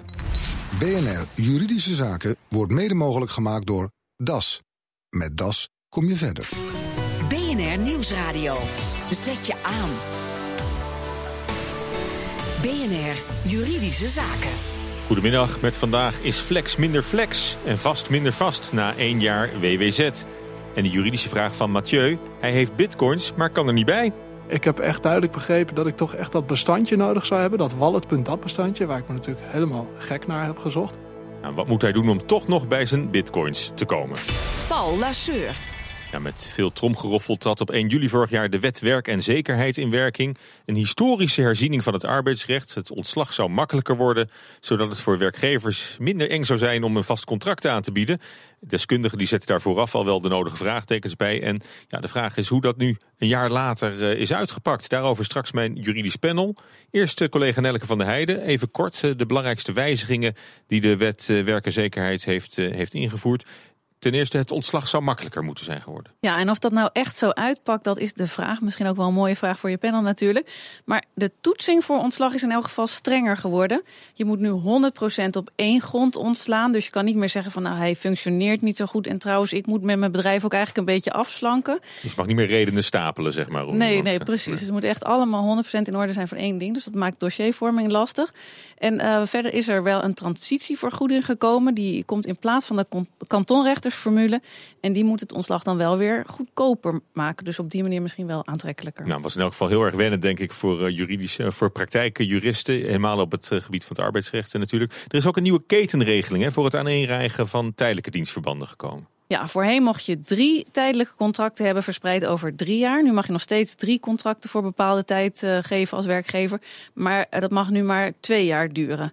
punten. BNR Juridische Zaken wordt mede mogelijk gemaakt door DAS. Met DAS kom je verder. BNR Nieuwsradio. Zet je aan. BNR Juridische Zaken. Goedemiddag, met vandaag is flex minder flex en vast minder vast na één jaar WWZ. En de juridische vraag van Mathieu, hij heeft bitcoins, maar kan er niet bij. Ik heb echt duidelijk begrepen dat ik toch echt dat bestandje nodig zou hebben. Dat wallet.dat bestandje, waar ik me natuurlijk helemaal gek naar heb gezocht. Nou, wat moet hij doen om toch nog bij zijn bitcoins te komen? Paul Lasseur. Met veel tromgeroffel trad op 1 juli vorig jaar de wet werk en zekerheid in werking. Een historische herziening van het arbeidsrecht. Het ontslag zou makkelijker worden, zodat het voor werkgevers minder eng zou zijn om een vast contract aan te bieden. Deskundigen die zetten daar vooraf al wel de nodige vraagtekens bij. En ja, de vraag is hoe dat nu een jaar later uh, is uitgepakt. Daarover straks mijn juridisch panel. Eerst uh, collega Nelke van der Heijden. Even kort uh, de belangrijkste wijzigingen die de wet werk en zekerheid heeft, heeft ingevoerd. Ten eerste, het ontslag zou makkelijker moeten zijn geworden. Ja, en of dat nou echt zo uitpakt, dat is de vraag. Misschien ook wel een mooie vraag voor je panel natuurlijk. Maar de toetsing voor ontslag is in elk geval strenger geworden. Je moet nu 100% op één grond ontslaan. Dus je kan niet meer zeggen van nou, hij functioneert niet zo goed. En trouwens, ik moet met mijn bedrijf ook eigenlijk een beetje afslanken. Dus je mag niet meer redenen stapelen, zeg maar. Om nee, nee, precies. Nee. Dus het moet echt allemaal 100% in orde zijn voor één ding. Dus dat maakt dossiervorming lastig. En uh, verder is er wel een transitievergoeding gekomen. Die komt in plaats van de kantonrechters formule. En die moet het ontslag dan wel weer goedkoper maken. Dus op die manier misschien wel aantrekkelijker. Nou, was in elk geval heel erg wennen, denk ik, voor uh, juridische, uh, voor praktijkjuristen. Helemaal op het uh, gebied van het arbeidsrecht natuurlijk. Er is ook een nieuwe ketenregeling hè, voor het aaneenrijgen van tijdelijke dienstverbanden gekomen. Ja, voorheen mocht je drie tijdelijke contracten hebben verspreid over drie jaar. Nu mag je nog steeds drie contracten voor bepaalde tijd uh, geven als werkgever. Maar uh, dat mag nu maar twee jaar duren.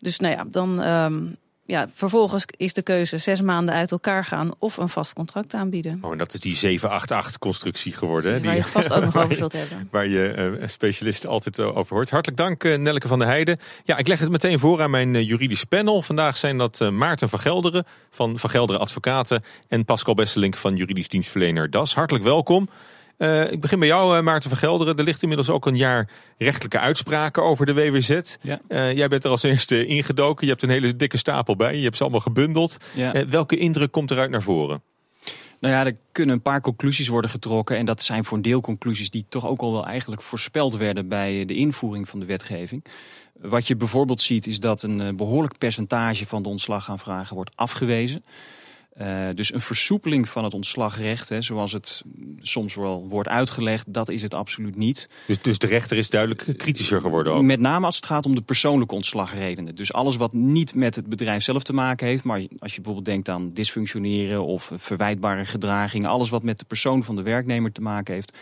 Dus nou ja, dan um, ja, vervolgens is de keuze zes maanden uit elkaar gaan of een vast contract aanbieden. Oh, en dat is die 788-constructie geworden. Hè? Waar je vast ook nog over zult hebben. Waar je uh, specialisten altijd uh, over hoort. Hartelijk dank, uh, Nelleke van der Heijden. Ja, ik leg het meteen voor aan mijn juridisch panel. Vandaag zijn dat Maarten van Gelderen van Van Gelderen Advocaten... en Pascal Besselink van juridisch dienstverlener DAS. Hartelijk welkom. Uh, ik begin bij jou, uh, Maarten van Gelderen. Er ligt inmiddels ook een jaar rechtelijke uitspraken over de WWZ. Ja. Uh, jij bent er als eerste ingedoken. Je hebt een hele dikke stapel bij. Je hebt ze allemaal gebundeld. Ja. welke indruk komt eruit naar voren? Nou ja, er kunnen een paar conclusies worden getrokken. En dat zijn voor een deel conclusies die toch ook al wel eigenlijk voorspeld werden bij de invoering van de wetgeving. Wat je bijvoorbeeld ziet is dat een behoorlijk percentage van de ontslagaanvragen wordt afgewezen. Uh, dus een versoepeling van het ontslagrecht, hè, zoals het soms wel wordt uitgelegd, dat is het absoluut niet. Dus, dus de rechter is duidelijk kritischer geworden ook? Met name als het gaat om de persoonlijke ontslagredenen. Dus alles wat niet met het bedrijf zelf te maken heeft, maar als je bijvoorbeeld denkt aan dysfunctioneren of verwijtbare gedragingen, alles wat met de persoon van de werknemer te maken heeft,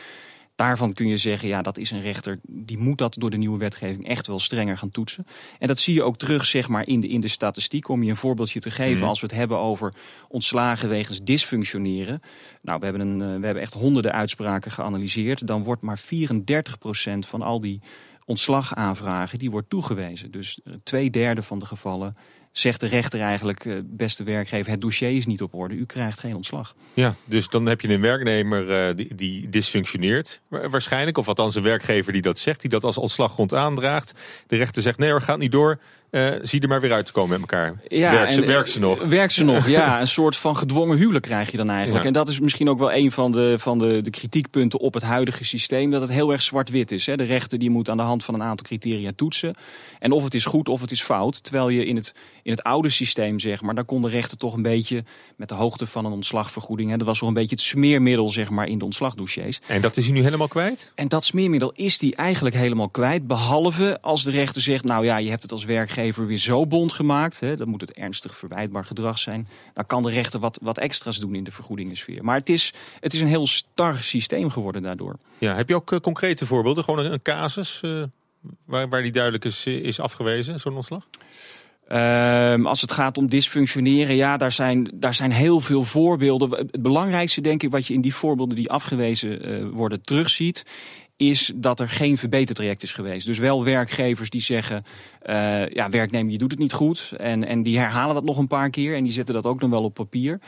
Daarvan kun je zeggen, ja, dat is een rechter, die moet dat door de nieuwe wetgeving echt wel strenger gaan toetsen. En dat zie je ook terug, zeg maar, in de, in de statistiek. Om je een voorbeeldje te geven, mm. als we het hebben over ontslagen wegens dysfunctioneren. Nou, we hebben, een, uh, we hebben echt honderden uitspraken geanalyseerd. Dan wordt maar 34% van al die ontslagaanvragen, die wordt toegewezen. Dus uh, twee derde van de gevallen zegt de rechter eigenlijk, uh, beste werkgever, het dossier is niet op orde, u krijgt geen ontslag. Ja, dus dan heb je een werknemer uh, die, die dysfunctioneert, waarschijnlijk, of althans een werkgever die dat zegt, die dat als ontslaggrond aandraagt. De rechter zegt, nee hoor, gaat niet door, uh, zie er maar weer uit te komen met elkaar. Ja, werk, ze, en, werkt ze nog? Werkt ze nog, ja. Een soort van gedwongen huwelijk krijg je dan eigenlijk. Ja. En dat is misschien ook wel een van, de, van de, de kritiekpunten op het huidige systeem. Dat het heel erg zwart-wit is. Hè. De rechter die moet aan de hand van een aantal criteria toetsen. En of het is goed of het is fout. Terwijl je in het, in het oude systeem, zeg maar, daar kon de rechter toch een beetje met de hoogte van een ontslagvergoeding. Hè, dat was toch een beetje het smeermiddel, zeg maar, in de ontslagdossiers. En dat is hij nu helemaal kwijt? En dat smeermiddel is die eigenlijk helemaal kwijt. Behalve als de rechter zegt, nou ja, je hebt het als werkgever weer zo bond gemaakt. Hè, dan moet het ernstig verwijtbaar gedrag zijn. Dan kan de rechter wat, wat extra's doen in de vergoedingensfeer. Maar het is, het is een heel star systeem geworden daardoor. Ja, heb je ook uh, concrete voorbeelden? Gewoon een, een casus uh, waar, waar die duidelijk is, is afgewezen, zo'n ontslag? Um, als het gaat om dysfunctioneren, ja, daar zijn, daar zijn heel veel voorbeelden. Het belangrijkste, denk ik, wat je in die voorbeelden die afgewezen uh, worden terugziet, is dat er geen verbetertraject is geweest. Dus wel werkgevers die zeggen, uh, ja, werknemer, je doet het niet goed. En, en die herhalen dat nog een paar keer en die zetten dat ook dan wel op papier.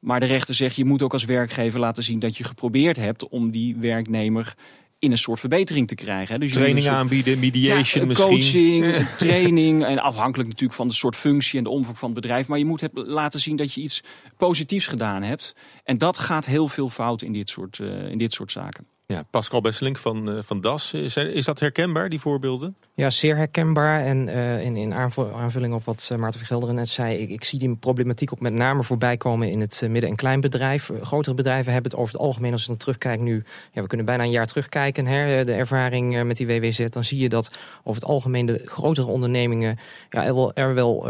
Maar de rechter zegt, je moet ook als werkgever laten zien dat je geprobeerd hebt om die werknemer in een soort verbetering te krijgen. Dus Training soort- aanbieden, mediation ja, misschien. coaching, training. En afhankelijk natuurlijk van de soort functie en de omvang van het bedrijf. Maar je moet het laten zien dat je iets positiefs gedaan hebt. En dat gaat heel veel fout in dit soort, eh, in dit soort zaken. Ja, Pascal Besselink van, eh, van DAS. Is, is dat herkenbaar, die voorbeelden? Ja, zeer herkenbaar. En eh, in, in aanvu- aanvulling op wat eh, Maarten Vergelderen net zei, ik, ik zie die problematiek ook met name voorbij komen in het midden- en kleinbedrijf. Grotere bedrijven hebben het over het algemeen, als je dan terugkijkt nu, ja, we kunnen bijna een jaar terugkijken, hè, de ervaring met die WWZ, dan zie je dat over het algemeen de grotere ondernemingen ja, er wel, er wel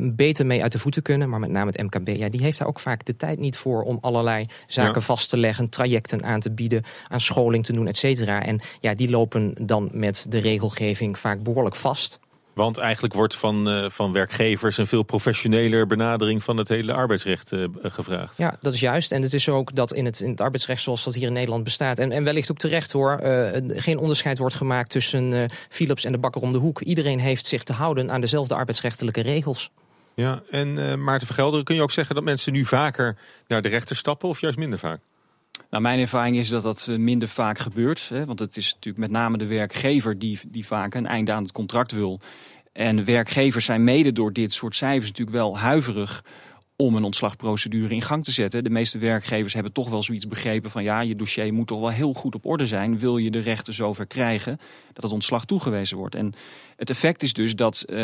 beter mee uit de voeten kunnen. Maar met name het MKB, ja, die heeft daar ook vaak de tijd niet voor om allerlei zaken Ja. vast te leggen, trajecten aan te bieden, aan scholing te doen, et cetera. En ja, die lopen dan met de regelgeving vaak behoorlijk vast. Want eigenlijk wordt van, eh, van werkgevers een veel professioneler benadering van het hele arbeidsrecht eh, gevraagd. Ja, dat is juist. En het is ook dat in het, in het arbeidsrecht zoals dat hier in Nederland bestaat... en, en wellicht ook terecht hoor, eh, geen onderscheid wordt gemaakt... tussen Philips en de bakker om de hoek. Iedereen heeft zich te houden aan dezelfde arbeidsrechtelijke regels. Ja, en Maarten Vergelderen, kun je ook zeggen dat mensen nu vaker naar de rechter stappen of juist minder vaak? Nou, mijn ervaring is dat dat eh, minder vaak gebeurt. Hè, want het is natuurlijk met name de werkgever die, die vaak een einde aan het contract wil. En werkgevers zijn mede door dit soort cijfers natuurlijk wel huiverig om een ontslagprocedure in gang te zetten. De meeste werkgevers hebben toch wel zoiets begrepen van ja, je dossier moet toch wel heel goed op orde zijn. Wil je de rechten zover krijgen dat het ontslag toegewezen wordt. En het effect is dus dat eh,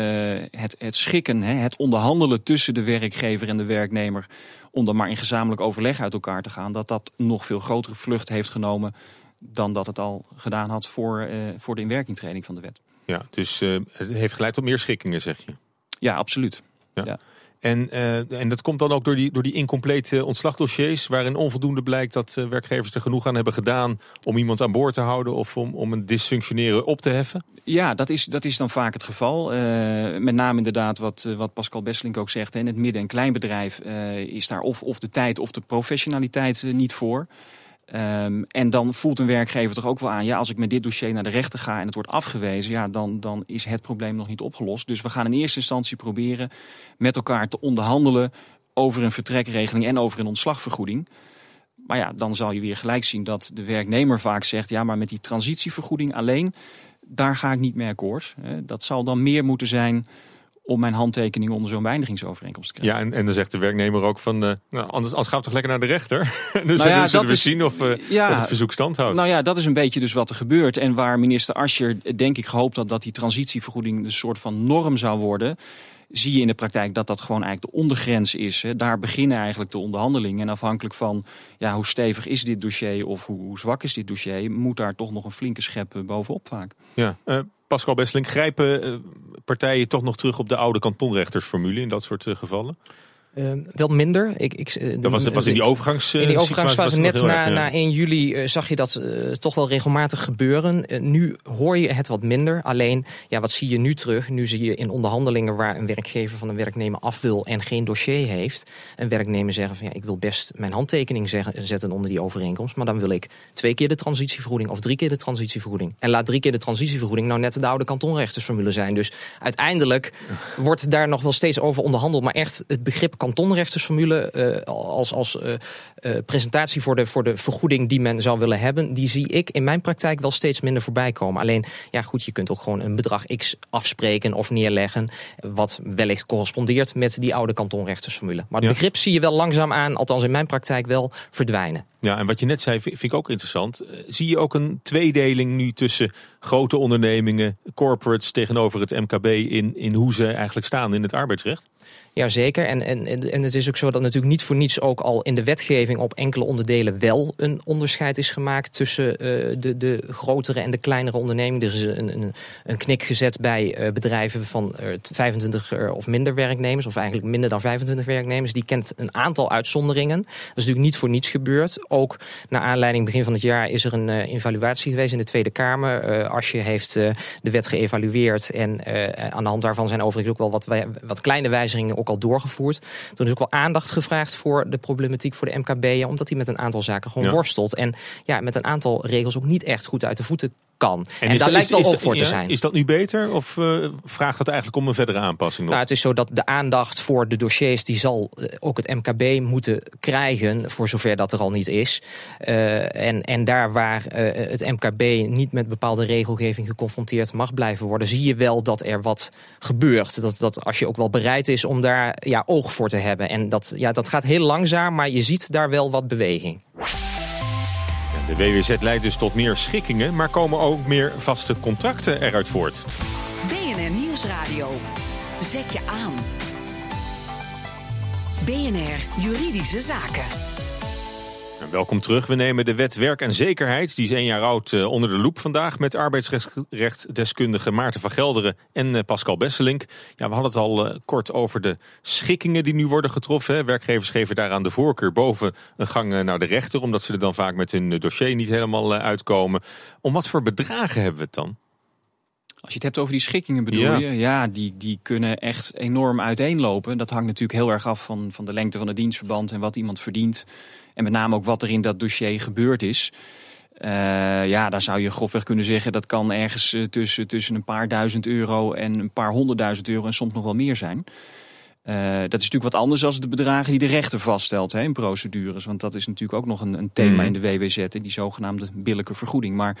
het, het schikken, hè, het onderhandelen tussen de werkgever en de werknemer om dan maar in gezamenlijk overleg uit elkaar te gaan, dat dat nog veel grotere vlucht heeft genomen dan dat het al gedaan had voor, eh, voor de inwerkingtreding van de wet. Ja, dus eh, het heeft geleid tot meer schikkingen, zeg je. Ja, absoluut. Eh, en dat komt dan ook door die, door die incomplete ontslagdossiers, waarin onvoldoende blijkt dat eh, werkgevers er genoeg aan hebben gedaan om iemand aan boord te houden of om, om een dysfunctioneren op te heffen. Ja, dat is, dat is dan vaak het geval. Eh, met name inderdaad wat, eh, wat Pascal Besselink ook zegt. In het midden- en kleinbedrijf eh, is daar of, of de tijd of de professionaliteit eh, niet voor. Ehm, en dan voelt een werkgever toch ook wel aan... ja, als ik met dit dossier naar de rechter ga en het wordt afgewezen... ja, dan, dan is het probleem nog niet opgelost. Dus we gaan in eerste instantie proberen met elkaar te onderhandelen... over een vertrekregeling en over een ontslagvergoeding. Maar ja, dan zal je weer gelijk zien dat de werknemer vaak zegt... ja, maar met die transitievergoeding alleen, daar ga ik niet mee akkoord. Dat zal dan meer moeten zijn om mijn handtekening onder zo'n beëindigingsovereenkomst te krijgen. Ja, en, en dan zegt de werknemer ook van, eh, nou, anders, anders gaan we toch lekker naar de rechter. dus Nou ja, dan zullen we is- zien of, eh, Ja. of het verzoek stand houdt. Nou ja, dat is een beetje dus wat er gebeurt. En waar minister Ascher denk ik gehoopt had dat die transitievergoeding een soort van norm zou worden. Zie je in de praktijk dat dat gewoon eigenlijk de ondergrens is. Hè. Daar beginnen eigenlijk de onderhandelingen. En afhankelijk van ja, hoe stevig is dit dossier of hoe, zwak is dit dossier, moet daar toch nog een flinke schep eh, bovenop vaak. Ja, eh, Pascal Besseling, grijpen eh, partijen toch nog terug op de oude kantonrechtersformule in dat soort gevallen? Eh, wel minder. Ik, ik, eh, Dat was, was in die overgangs, In die overgangsfase, net na, na na 1 juli, eh, zag je dat eh, toch wel regelmatig gebeuren. Eh, nu hoor je het wat minder. Alleen, ja, wat zie je nu terug? Nu zie je in onderhandelingen waar een werkgever van een werknemer af wil en geen dossier heeft, een werknemer zeggen van ja, ik wil best mijn handtekening zeggen, zetten onder die overeenkomst, maar dan wil ik twee keer de transitievergoeding of drie keer de transitievergoeding. En laat drie keer de transitievergoeding nou net de oude kantonrechtersformule zijn. Dus uiteindelijk wordt daar nog wel steeds over onderhandeld, maar echt het begrip kantonrechtersformule eh, als, als eh, eh, presentatie voor de, voor de vergoeding die men zou willen hebben, die zie ik in mijn praktijk wel steeds minder voorbij komen. Alleen, ja goed, je kunt ook gewoon een bedrag X afspreken of neerleggen, wat wellicht correspondeert met die oude kantonrechtersformule. Maar het Ja. begrip zie je wel langzaam aan, althans in mijn praktijk wel, verdwijnen. Ja, en wat je net zei vind ik ook interessant. Zie je ook een tweedeling nu tussen grote ondernemingen, corporates tegenover het MKB in, in hoe ze eigenlijk staan in het arbeidsrecht? Jazeker. En, en, en het is ook zo dat natuurlijk niet voor niets ook al in de wetgeving op enkele onderdelen wel een onderscheid is gemaakt tussen eh, de, de grotere en de kleinere ondernemingen. Er is een, een, een knik gezet bij eh, bedrijven van eh, 25 of minder werknemers, of eigenlijk minder dan 25 werknemers. Die kent een aantal uitzonderingen. Dat is natuurlijk niet voor niets gebeurd. Ook naar aanleiding begin van het jaar is er een eh, evaluatie geweest in de Tweede Kamer. Eh Asje heeft eh, de wet geëvalueerd en eh, aan de hand daarvan zijn overigens ook wel wat, wat kleine wijzigingen ook al doorgevoerd. Toen is ook wel aandacht gevraagd voor de problematiek voor de MKB, omdat hij met een aantal zaken gewoon Ja. worstelt. En ja, met een aantal regels ook niet echt goed uit de voeten kan. En, is daar dat- lijkt wel is voor te zijn. Is dat nu beter of eh, vraagt dat eigenlijk om een verdere aanpassing nog? Nou, het is zo dat de aandacht voor de dossiers die zal eh, ook het MKB moeten krijgen, voor zover dat er al niet is. Eh, en, en daar waar het MKB niet met bepaalde regelgeving geconfronteerd mag blijven worden, zie je wel dat er wat gebeurt. Dat, dat als je ook wel bereid is om daar ja, oog voor te hebben. En dat, ja, dat gaat heel langzaam, maar je ziet daar wel wat beweging. De WWZ leidt dus tot meer schikkingen, maar komen ook meer vaste contracten eruit voort. BNR Nieuwsradio. Zet je aan. BNR Juridische Zaken. Welkom terug. We nemen de wet werk en zekerheid, die is één jaar oud, eh, onder de loep vandaag met arbeidsrechtdeskundige Maarten van Gelderen en eh, Pascal Besselink. Ja, we hadden het al eh, kort over de schikkingen die nu worden getroffen. Werkgevers geven daaraan de voorkeur boven een gang naar de rechter, omdat ze er dan vaak met hun dossier niet helemaal uitkomen. Om wat voor bedragen hebben we het dan? Als je het hebt over die schikkingen bedoel Ja. je? Ja, die, die kunnen echt enorm uiteenlopen. Dat hangt natuurlijk heel erg af van, van de lengte van het dienstverband en wat iemand verdient. En met name ook wat er in dat dossier gebeurd is. Eh, ja, daar zou je grofweg kunnen zeggen dat kan ergens eh, tussen, tussen een paar duizend euro en een paar honderdduizend euro en soms nog wel meer zijn. Eh, dat is natuurlijk wat anders dan de bedragen die de rechter vaststelt hè, in procedures. Want dat is natuurlijk ook nog een, een thema Mhm. in de WWZ, hè, die zogenaamde billijke vergoeding. Maar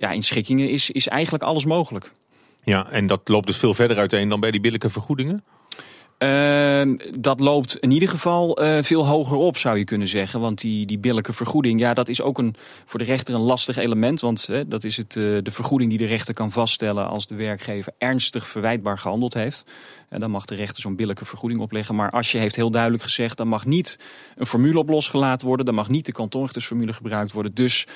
ja, in schikkingen is, is eigenlijk alles mogelijk. Ja, en dat loopt dus veel verder uiteen dan bij die billijke vergoedingen? Ehm, dat loopt in ieder geval eh, veel hoger op, zou je kunnen zeggen. Want die, die billijke vergoeding, ja, dat is ook een, voor de rechter een lastig element. Want hè, dat is het, eh, de vergoeding die de rechter kan vaststellen als de werkgever ernstig verwijtbaar gehandeld heeft. En dan mag de rechter zo'n billijke vergoeding opleggen. Maar als je heeft heel duidelijk gezegd, dan mag niet een formule op losgelaten worden. Dan mag niet de kantonrechtersformule gebruikt worden. Dus,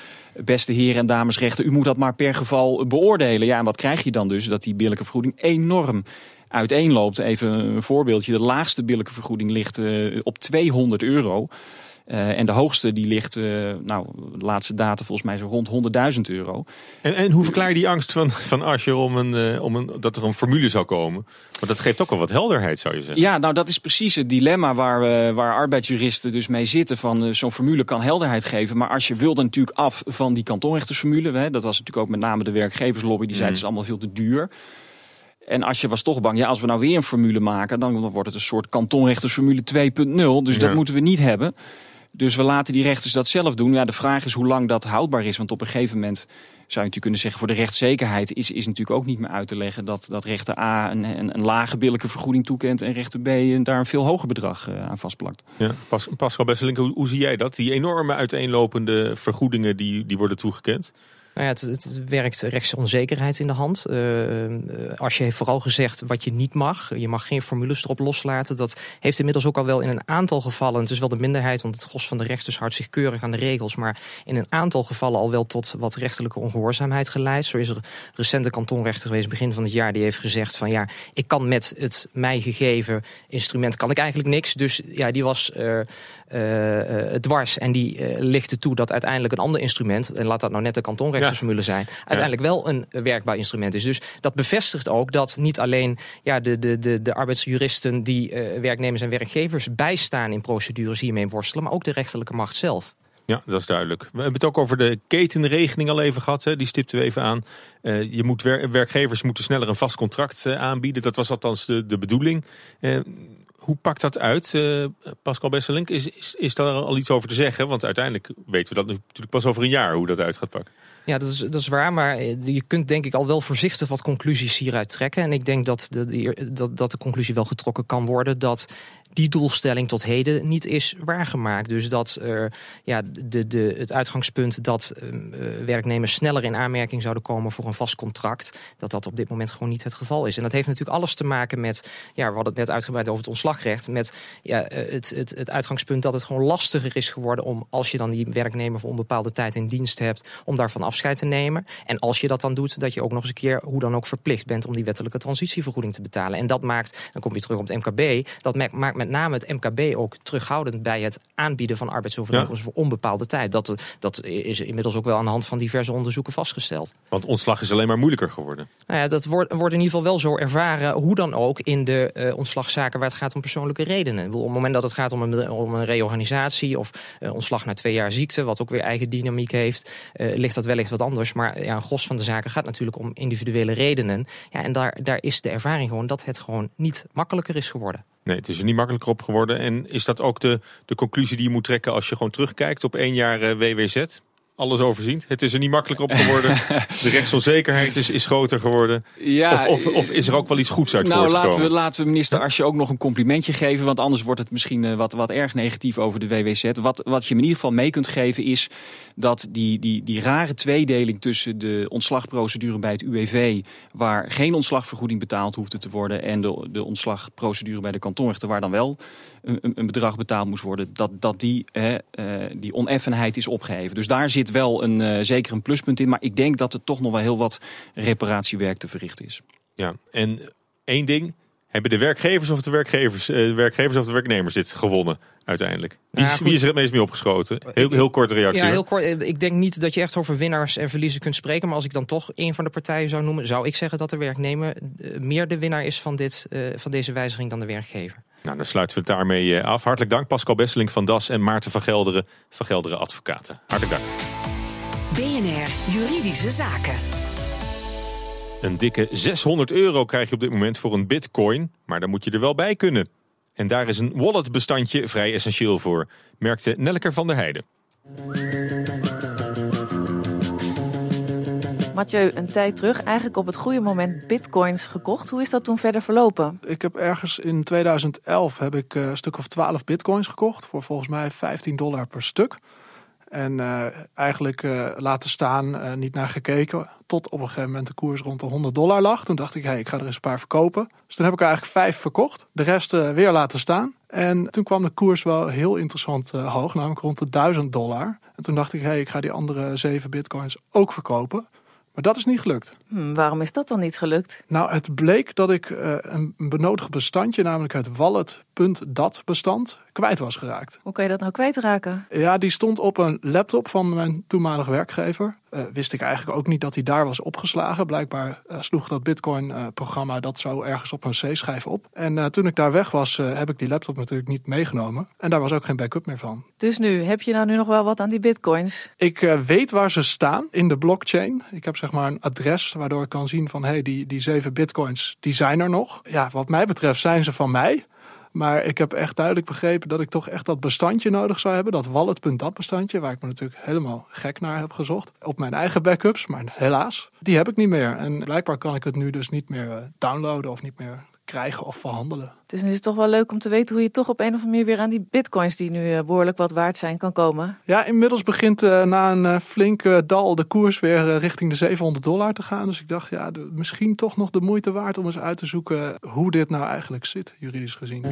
beste heren en dames rechter, u moet dat maar per geval beoordelen. Ja, en wat krijg je dan dus? Dat die billijke vergoeding enorm uiteenloopt. Even een voorbeeldje. De laagste billijke vergoeding ligt eh, op 200 euro. Eh, en de hoogste die ligt, eh, nou, de laatste data volgens mij zo rond 100.000 euro. En, en hoe verklaar je die angst van, van Ascher om, een, om een, dat er een formule zou komen? Want dat geeft ook wel wat helderheid, zou je zeggen. Ja, nou dat is precies het dilemma waar, we, waar arbeidsjuristen dus mee zitten. Van zo'n formule kan helderheid geven. Maar als je wilde natuurlijk af van die kantonrechtersformule. Hè, dat was natuurlijk ook met name de werkgeverslobby. Die zei het is allemaal veel te duur. En als je was toch bang, ja, als we nou weer een formule maken, dan wordt het een soort kantonrechtersformule 2.0. Dus dat moeten we niet hebben. Dus we laten die rechters dat zelf doen. Ja, de vraag is hoe lang dat houdbaar is. Want op een gegeven moment zou je natuurlijk kunnen zeggen... voor de rechtszekerheid is, is natuurlijk ook niet meer uit te leggen... dat, dat rechter A een, een, een lage billijke vergoeding toekent... en rechter B een- daar een veel hoger bedrag eh, aan vastplakt. Ja. Pas, Pascal Besselink, hoe, hoe zie jij dat? Die enorme uiteenlopende vergoedingen die, die worden toegekend? Nou ja, het, het werkt rechtsonzekerheid in de hand. Eh, eh, als je heeft vooral gezegd wat je niet mag. Je mag geen formules erop loslaten. Dat heeft inmiddels ook al wel in een aantal gevallen. Het is wel de minderheid, want het gros van de rechters houdt zich keurig aan de regels. Maar in een aantal gevallen al wel tot wat rechterlijke ongehoorzaamheid geleid. Zo is er recente kantonrechter geweest begin van het jaar. Die heeft gezegd van ja, ik kan met het mij gegeven instrument kan ik eigenlijk niks. Dus ja, die was eh, dwars. En die eh, lichtte toe dat uiteindelijk een ander instrument, en laat dat nou net de kantonrechtersformule zijn, uiteindelijk wel een werkbaar instrument is. Dus dat bevestigt ook dat niet alleen ja, de, de, de, de arbeidsjuristen die eh, werknemers en werkgevers bijstaan in procedures hiermee worstelen, maar ook de rechterlijke macht zelf. Ja, dat is duidelijk. We hebben het ook over de ketenregeling al even gehad. Hè? Die stipten we even aan. Eh, je moet wer- werkgevers moeten sneller een vast contract eh, aanbieden. Dat was althans de, de bedoeling. Eh, hoe pakt dat uit, eh, Pascal Besselink? Is, is, is daar al iets over te zeggen? Want uiteindelijk weten we dat natuurlijk pas over een jaar hoe dat uit gaat pakken. Ja, dat is, dat is waar, maar eh, je kunt denk ik al wel voorzichtig wat conclusies hieruit trekken. En ik denk dat de, de- dat, dat de conclusie wel getrokken kan worden dat die doelstelling tot heden niet is waargemaakt. Dus dat eh, ja, de, de, het uitgangspunt dat eh, eh, werknemers sneller in aanmerking zouden komen voor een vast contract, dat dat op dit moment gewoon niet het geval is. En dat heeft natuurlijk alles te maken met, ja, we hadden het net uitgebreid over het ontslagrecht, met ja, het, het, het uitgangspunt dat het gewoon lastiger is geworden om, als je dan die werknemer voor onbepaalde tijd in dienst hebt, om daarvan afscheid te nemen. En als je dat dan doet, dat je ook nog eens een keer, hoe dan ook, verplicht bent om die wettelijke transitievergoeding te betalen. En dat maakt, dan kom je terug op het MKB, dat maakt met met name het MKB ook terughoudend bij het aanbieden van arbeidsovereenkomsten voor onbepaalde tijd. Dat, dat is inmiddels ook wel aan de hand van diverse onderzoeken vastgesteld. Want ontslag is alleen maar moeilijker geworden. Nou ja, dat wordt, wordt in ieder geval wel zo ervaren, hoe dan ook, in de uh, ontslagzaken waar het gaat om persoonlijke redenen. Op het moment dat het gaat om een, om een reorganisatie of uh, ontslag na twee jaar ziekte, wat ook weer eigen dynamiek heeft, uh, ligt dat wellicht wat anders. Maar ja, een gros van de zaken gaat natuurlijk om individuele redenen. Ja, en daar, daar is de ervaring gewoon dat het gewoon niet makkelijker is geworden. Nee, het is er niet makkelijker op geworden. En is dat ook de, de conclusie die je moet trekken als je gewoon terugkijkt op één jaar WWZ? Alles overziend. Het is er niet makkelijker op geworden. De rechtsonzekerheid is, is groter geworden. Ja, of, of, of, is er ook wel iets goeds uit nou, laten we, laten we minister Asje ook nog een complimentje geven. Want anders wordt het misschien uh, wat, wat erg negatief over de WWZ. Wat, wat je in ieder geval mee kunt geven is dat die, die, die rare tweedeling tussen de ontslagprocedure bij het UWV... waar geen ontslagvergoeding betaald hoefde te worden... en de, de ontslagprocedure bij de kantonrechter waar dan wel een, een bedrag betaald moest worden... dat, dat die, uh, die oneffenheid is opgeheven. Dus daar zit wel een, uh, zeker een pluspunt in. Maar ik denk dat er toch nog wel heel wat reparatiewerk te verrichten is. Ja, en één ding. Hebben de werkgevers of de werkgevers, uh, de werkgevers of de werknemers dit gewonnen uiteindelijk? Wie, wie, is er het meest mee opgeschoten? Heel, heel korte reactie. Ja, heel kort. Ik denk niet dat je echt over winnaars en verliezers kunt spreken. Maar als ik dan toch een van de partijen zou noemen, zou ik zeggen dat de werknemer eh, meer de winnaar is van, dit, uh, van deze wijziging dan de werkgever. Nou, dan sluiten we het daarmee af. Hartelijk dank Pascal Besseling van DAS en Maarten van Gelderen van Gelderen Advocaten. Hartelijk dank. BNR Juridische Zaken. Een dikke 600 euro krijg je op dit moment voor een bitcoin, maar daar moet je er wel bij kunnen. En daar is een walletbestandje vrij essentieel voor, merkte Nelker van der Heijden. Mathieu, een tijd terug eigenlijk op het goede moment bitcoins gekocht. Hoe is dat toen verder verlopen? Ik heb ergens in 2011 heb ik eh, een stuk of 12 bitcoins gekocht voor volgens mij 15 dollar per stuk. En uh, eigenlijk uh, laten staan, uh, niet naar gekeken. Tot op een gegeven moment de koers rond de 100 dollar lag. Toen dacht ik, hé, hey, ik ga er eens een paar verkopen. Dus toen heb ik er eigenlijk vijf verkocht. De rest weer laten staan. En toen kwam de koers wel heel interessant hoog, namelijk rond de 1000 dollar. En toen dacht ik, hé, hey, ik ga die andere zeven bitcoins ook verkopen. Maar dat is niet gelukt. Hmm, waarom is dat dan niet gelukt? Nou, het bleek dat ik uh, een benodigd bestandje, namelijk het wallet.dat bestand, kwijt was geraakt. Hoe kan je dat nou kwijtraken? Ja, die stond op een laptop van mijn toenmalige werkgever. Uh, wist ik eigenlijk ook niet dat hij daar was opgeslagen. Blijkbaar uh, sloeg dat Bitcoin-programma dat zo ergens op een C-schijf op. En toen ik daar weg was, heb ik die laptop natuurlijk niet meegenomen. En daar was ook geen backup meer van. Dus nu, heb je nou nu nog wel wat aan die Bitcoins? Ik weet waar ze staan in de blockchain. Ik heb zeg maar een adres waardoor ik kan zien van hé, hey, die, die zeven bitcoins, die zijn er nog. Ja, wat mij betreft zijn ze van mij. Maar ik heb echt duidelijk begrepen dat ik toch echt dat bestandje nodig zou hebben. Dat wallet.dat bestandje, waar ik me natuurlijk helemaal gek naar heb gezocht. Op mijn eigen backups, maar helaas, die heb ik niet meer. En blijkbaar kan ik het nu dus niet meer eh, downloaden of niet meer krijgen of verhandelen. Dus nu is het toch wel leuk om te weten hoe je toch op een of andere manier weer aan die bitcoins die nu eh, behoorlijk wat waard zijn kan komen. Ja, inmiddels begint uh, na een uh, flink dal de koers weer richting de 700 dollar te gaan. Dus ik dacht, ja, de, misschien toch nog de moeite waard om eens uit te zoeken hoe dit nou eigenlijk zit, juridisch gezien.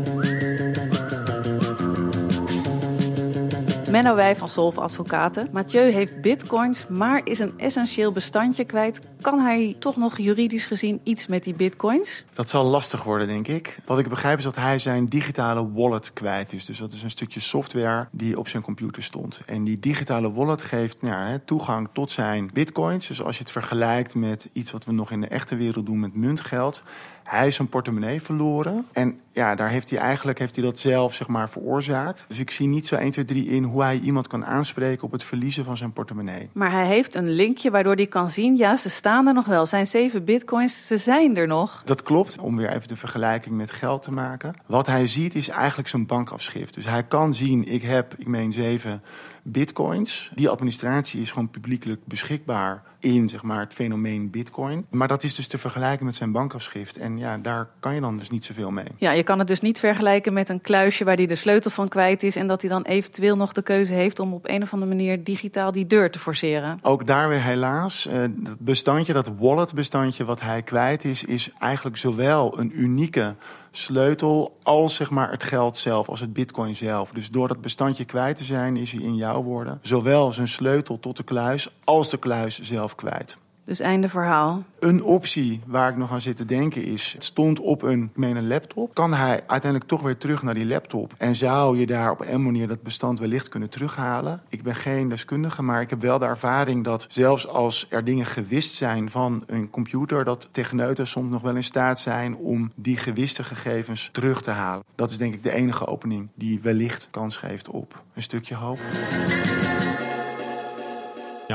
Menno Wij van Solve Advocaten. Mathieu heeft bitcoins, maar is een essentieel bestandje kwijt. Kan hij toch nog juridisch gezien iets met die bitcoins? Dat zal lastig worden, denk ik. Wat ik begrijp is dat hij zijn digitale wallet kwijt is. Dus dat is een stukje software die op zijn computer stond. En die digitale wallet geeft nou, toegang tot zijn bitcoins. Dus als je het vergelijkt met iets wat we nog in de echte wereld doen met muntgeld hij is zijn portemonnee verloren. En ja, daar heeft hij eigenlijk heeft hij dat zelf zeg maar, veroorzaakt. Dus ik zie niet zo 1, 2, 3 in hoe hij iemand kan aanspreken op het verliezen van zijn portemonnee. Maar hij heeft een linkje waardoor hij kan zien, ja, ze staan er nog wel. Zijn zeven bitcoins, ze zijn er nog. Dat klopt, om weer even de vergelijking met geld te maken. Wat hij ziet is eigenlijk zijn bankafschrift. Dus hij kan zien, ik heb, ik meen zeven bitcoins. Die administratie is gewoon publiekelijk beschikbaar in zeg maar, het fenomeen bitcoin. Maar dat is dus te vergelijken met zijn bankafschrift. En ja, daar kan je dan dus niet zoveel mee. Ja, je kan het dus niet vergelijken met een kluisje waar hij de sleutel van kwijt is... en dat hij dan eventueel nog de keuze heeft om op een of andere manier digitaal die deur te forceren. Ook daar weer helaas. Uh, dat bestandje, dat wallet bestandje wat hij kwijt is... is eigenlijk zowel een unieke sleutel als zeg maar, het geld zelf, als het bitcoin zelf. Dus door dat bestandje kwijt te zijn, is hij in jouw woorden zowel zijn sleutel tot de kluis als de kluis zelf kwijt. Dus einde verhaal. Een optie waar ik nog aan zit te denken is: het stond op een, meen een laptop. Kan hij uiteindelijk toch weer terug naar die laptop? En zou je daar op een manier dat bestand wellicht kunnen terughalen? Ik ben geen deskundige, maar ik heb wel de ervaring dat zelfs als er dingen gewist zijn van een computer, dat techneuten soms nog wel in staat zijn om die gewiste gegevens terug te halen. Dat is denk ik de enige opening die wellicht kans geeft op een stukje hoop.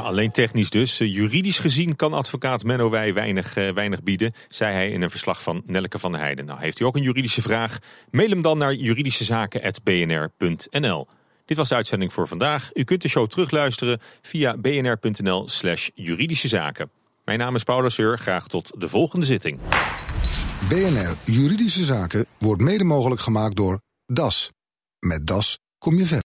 Alleen technisch dus. Eh, Juridisch gezien kan advocaat Menno Wij weinig, eh, weinig bieden, zei hij in een verslag van Nelke van der Heijden. Nou, heeft u ook een juridische vraag? Mail hem dan naar juridischezaken.bnr.nl. Dit was de uitzending voor vandaag. U kunt de show terugluisteren via bnr.nl slash juridische zaken. Mijn naam is Paula Seur. Graag tot de volgende zitting. BNR Juridische Zaken wordt mede mogelijk gemaakt door DAS. Met DAS kom je verder.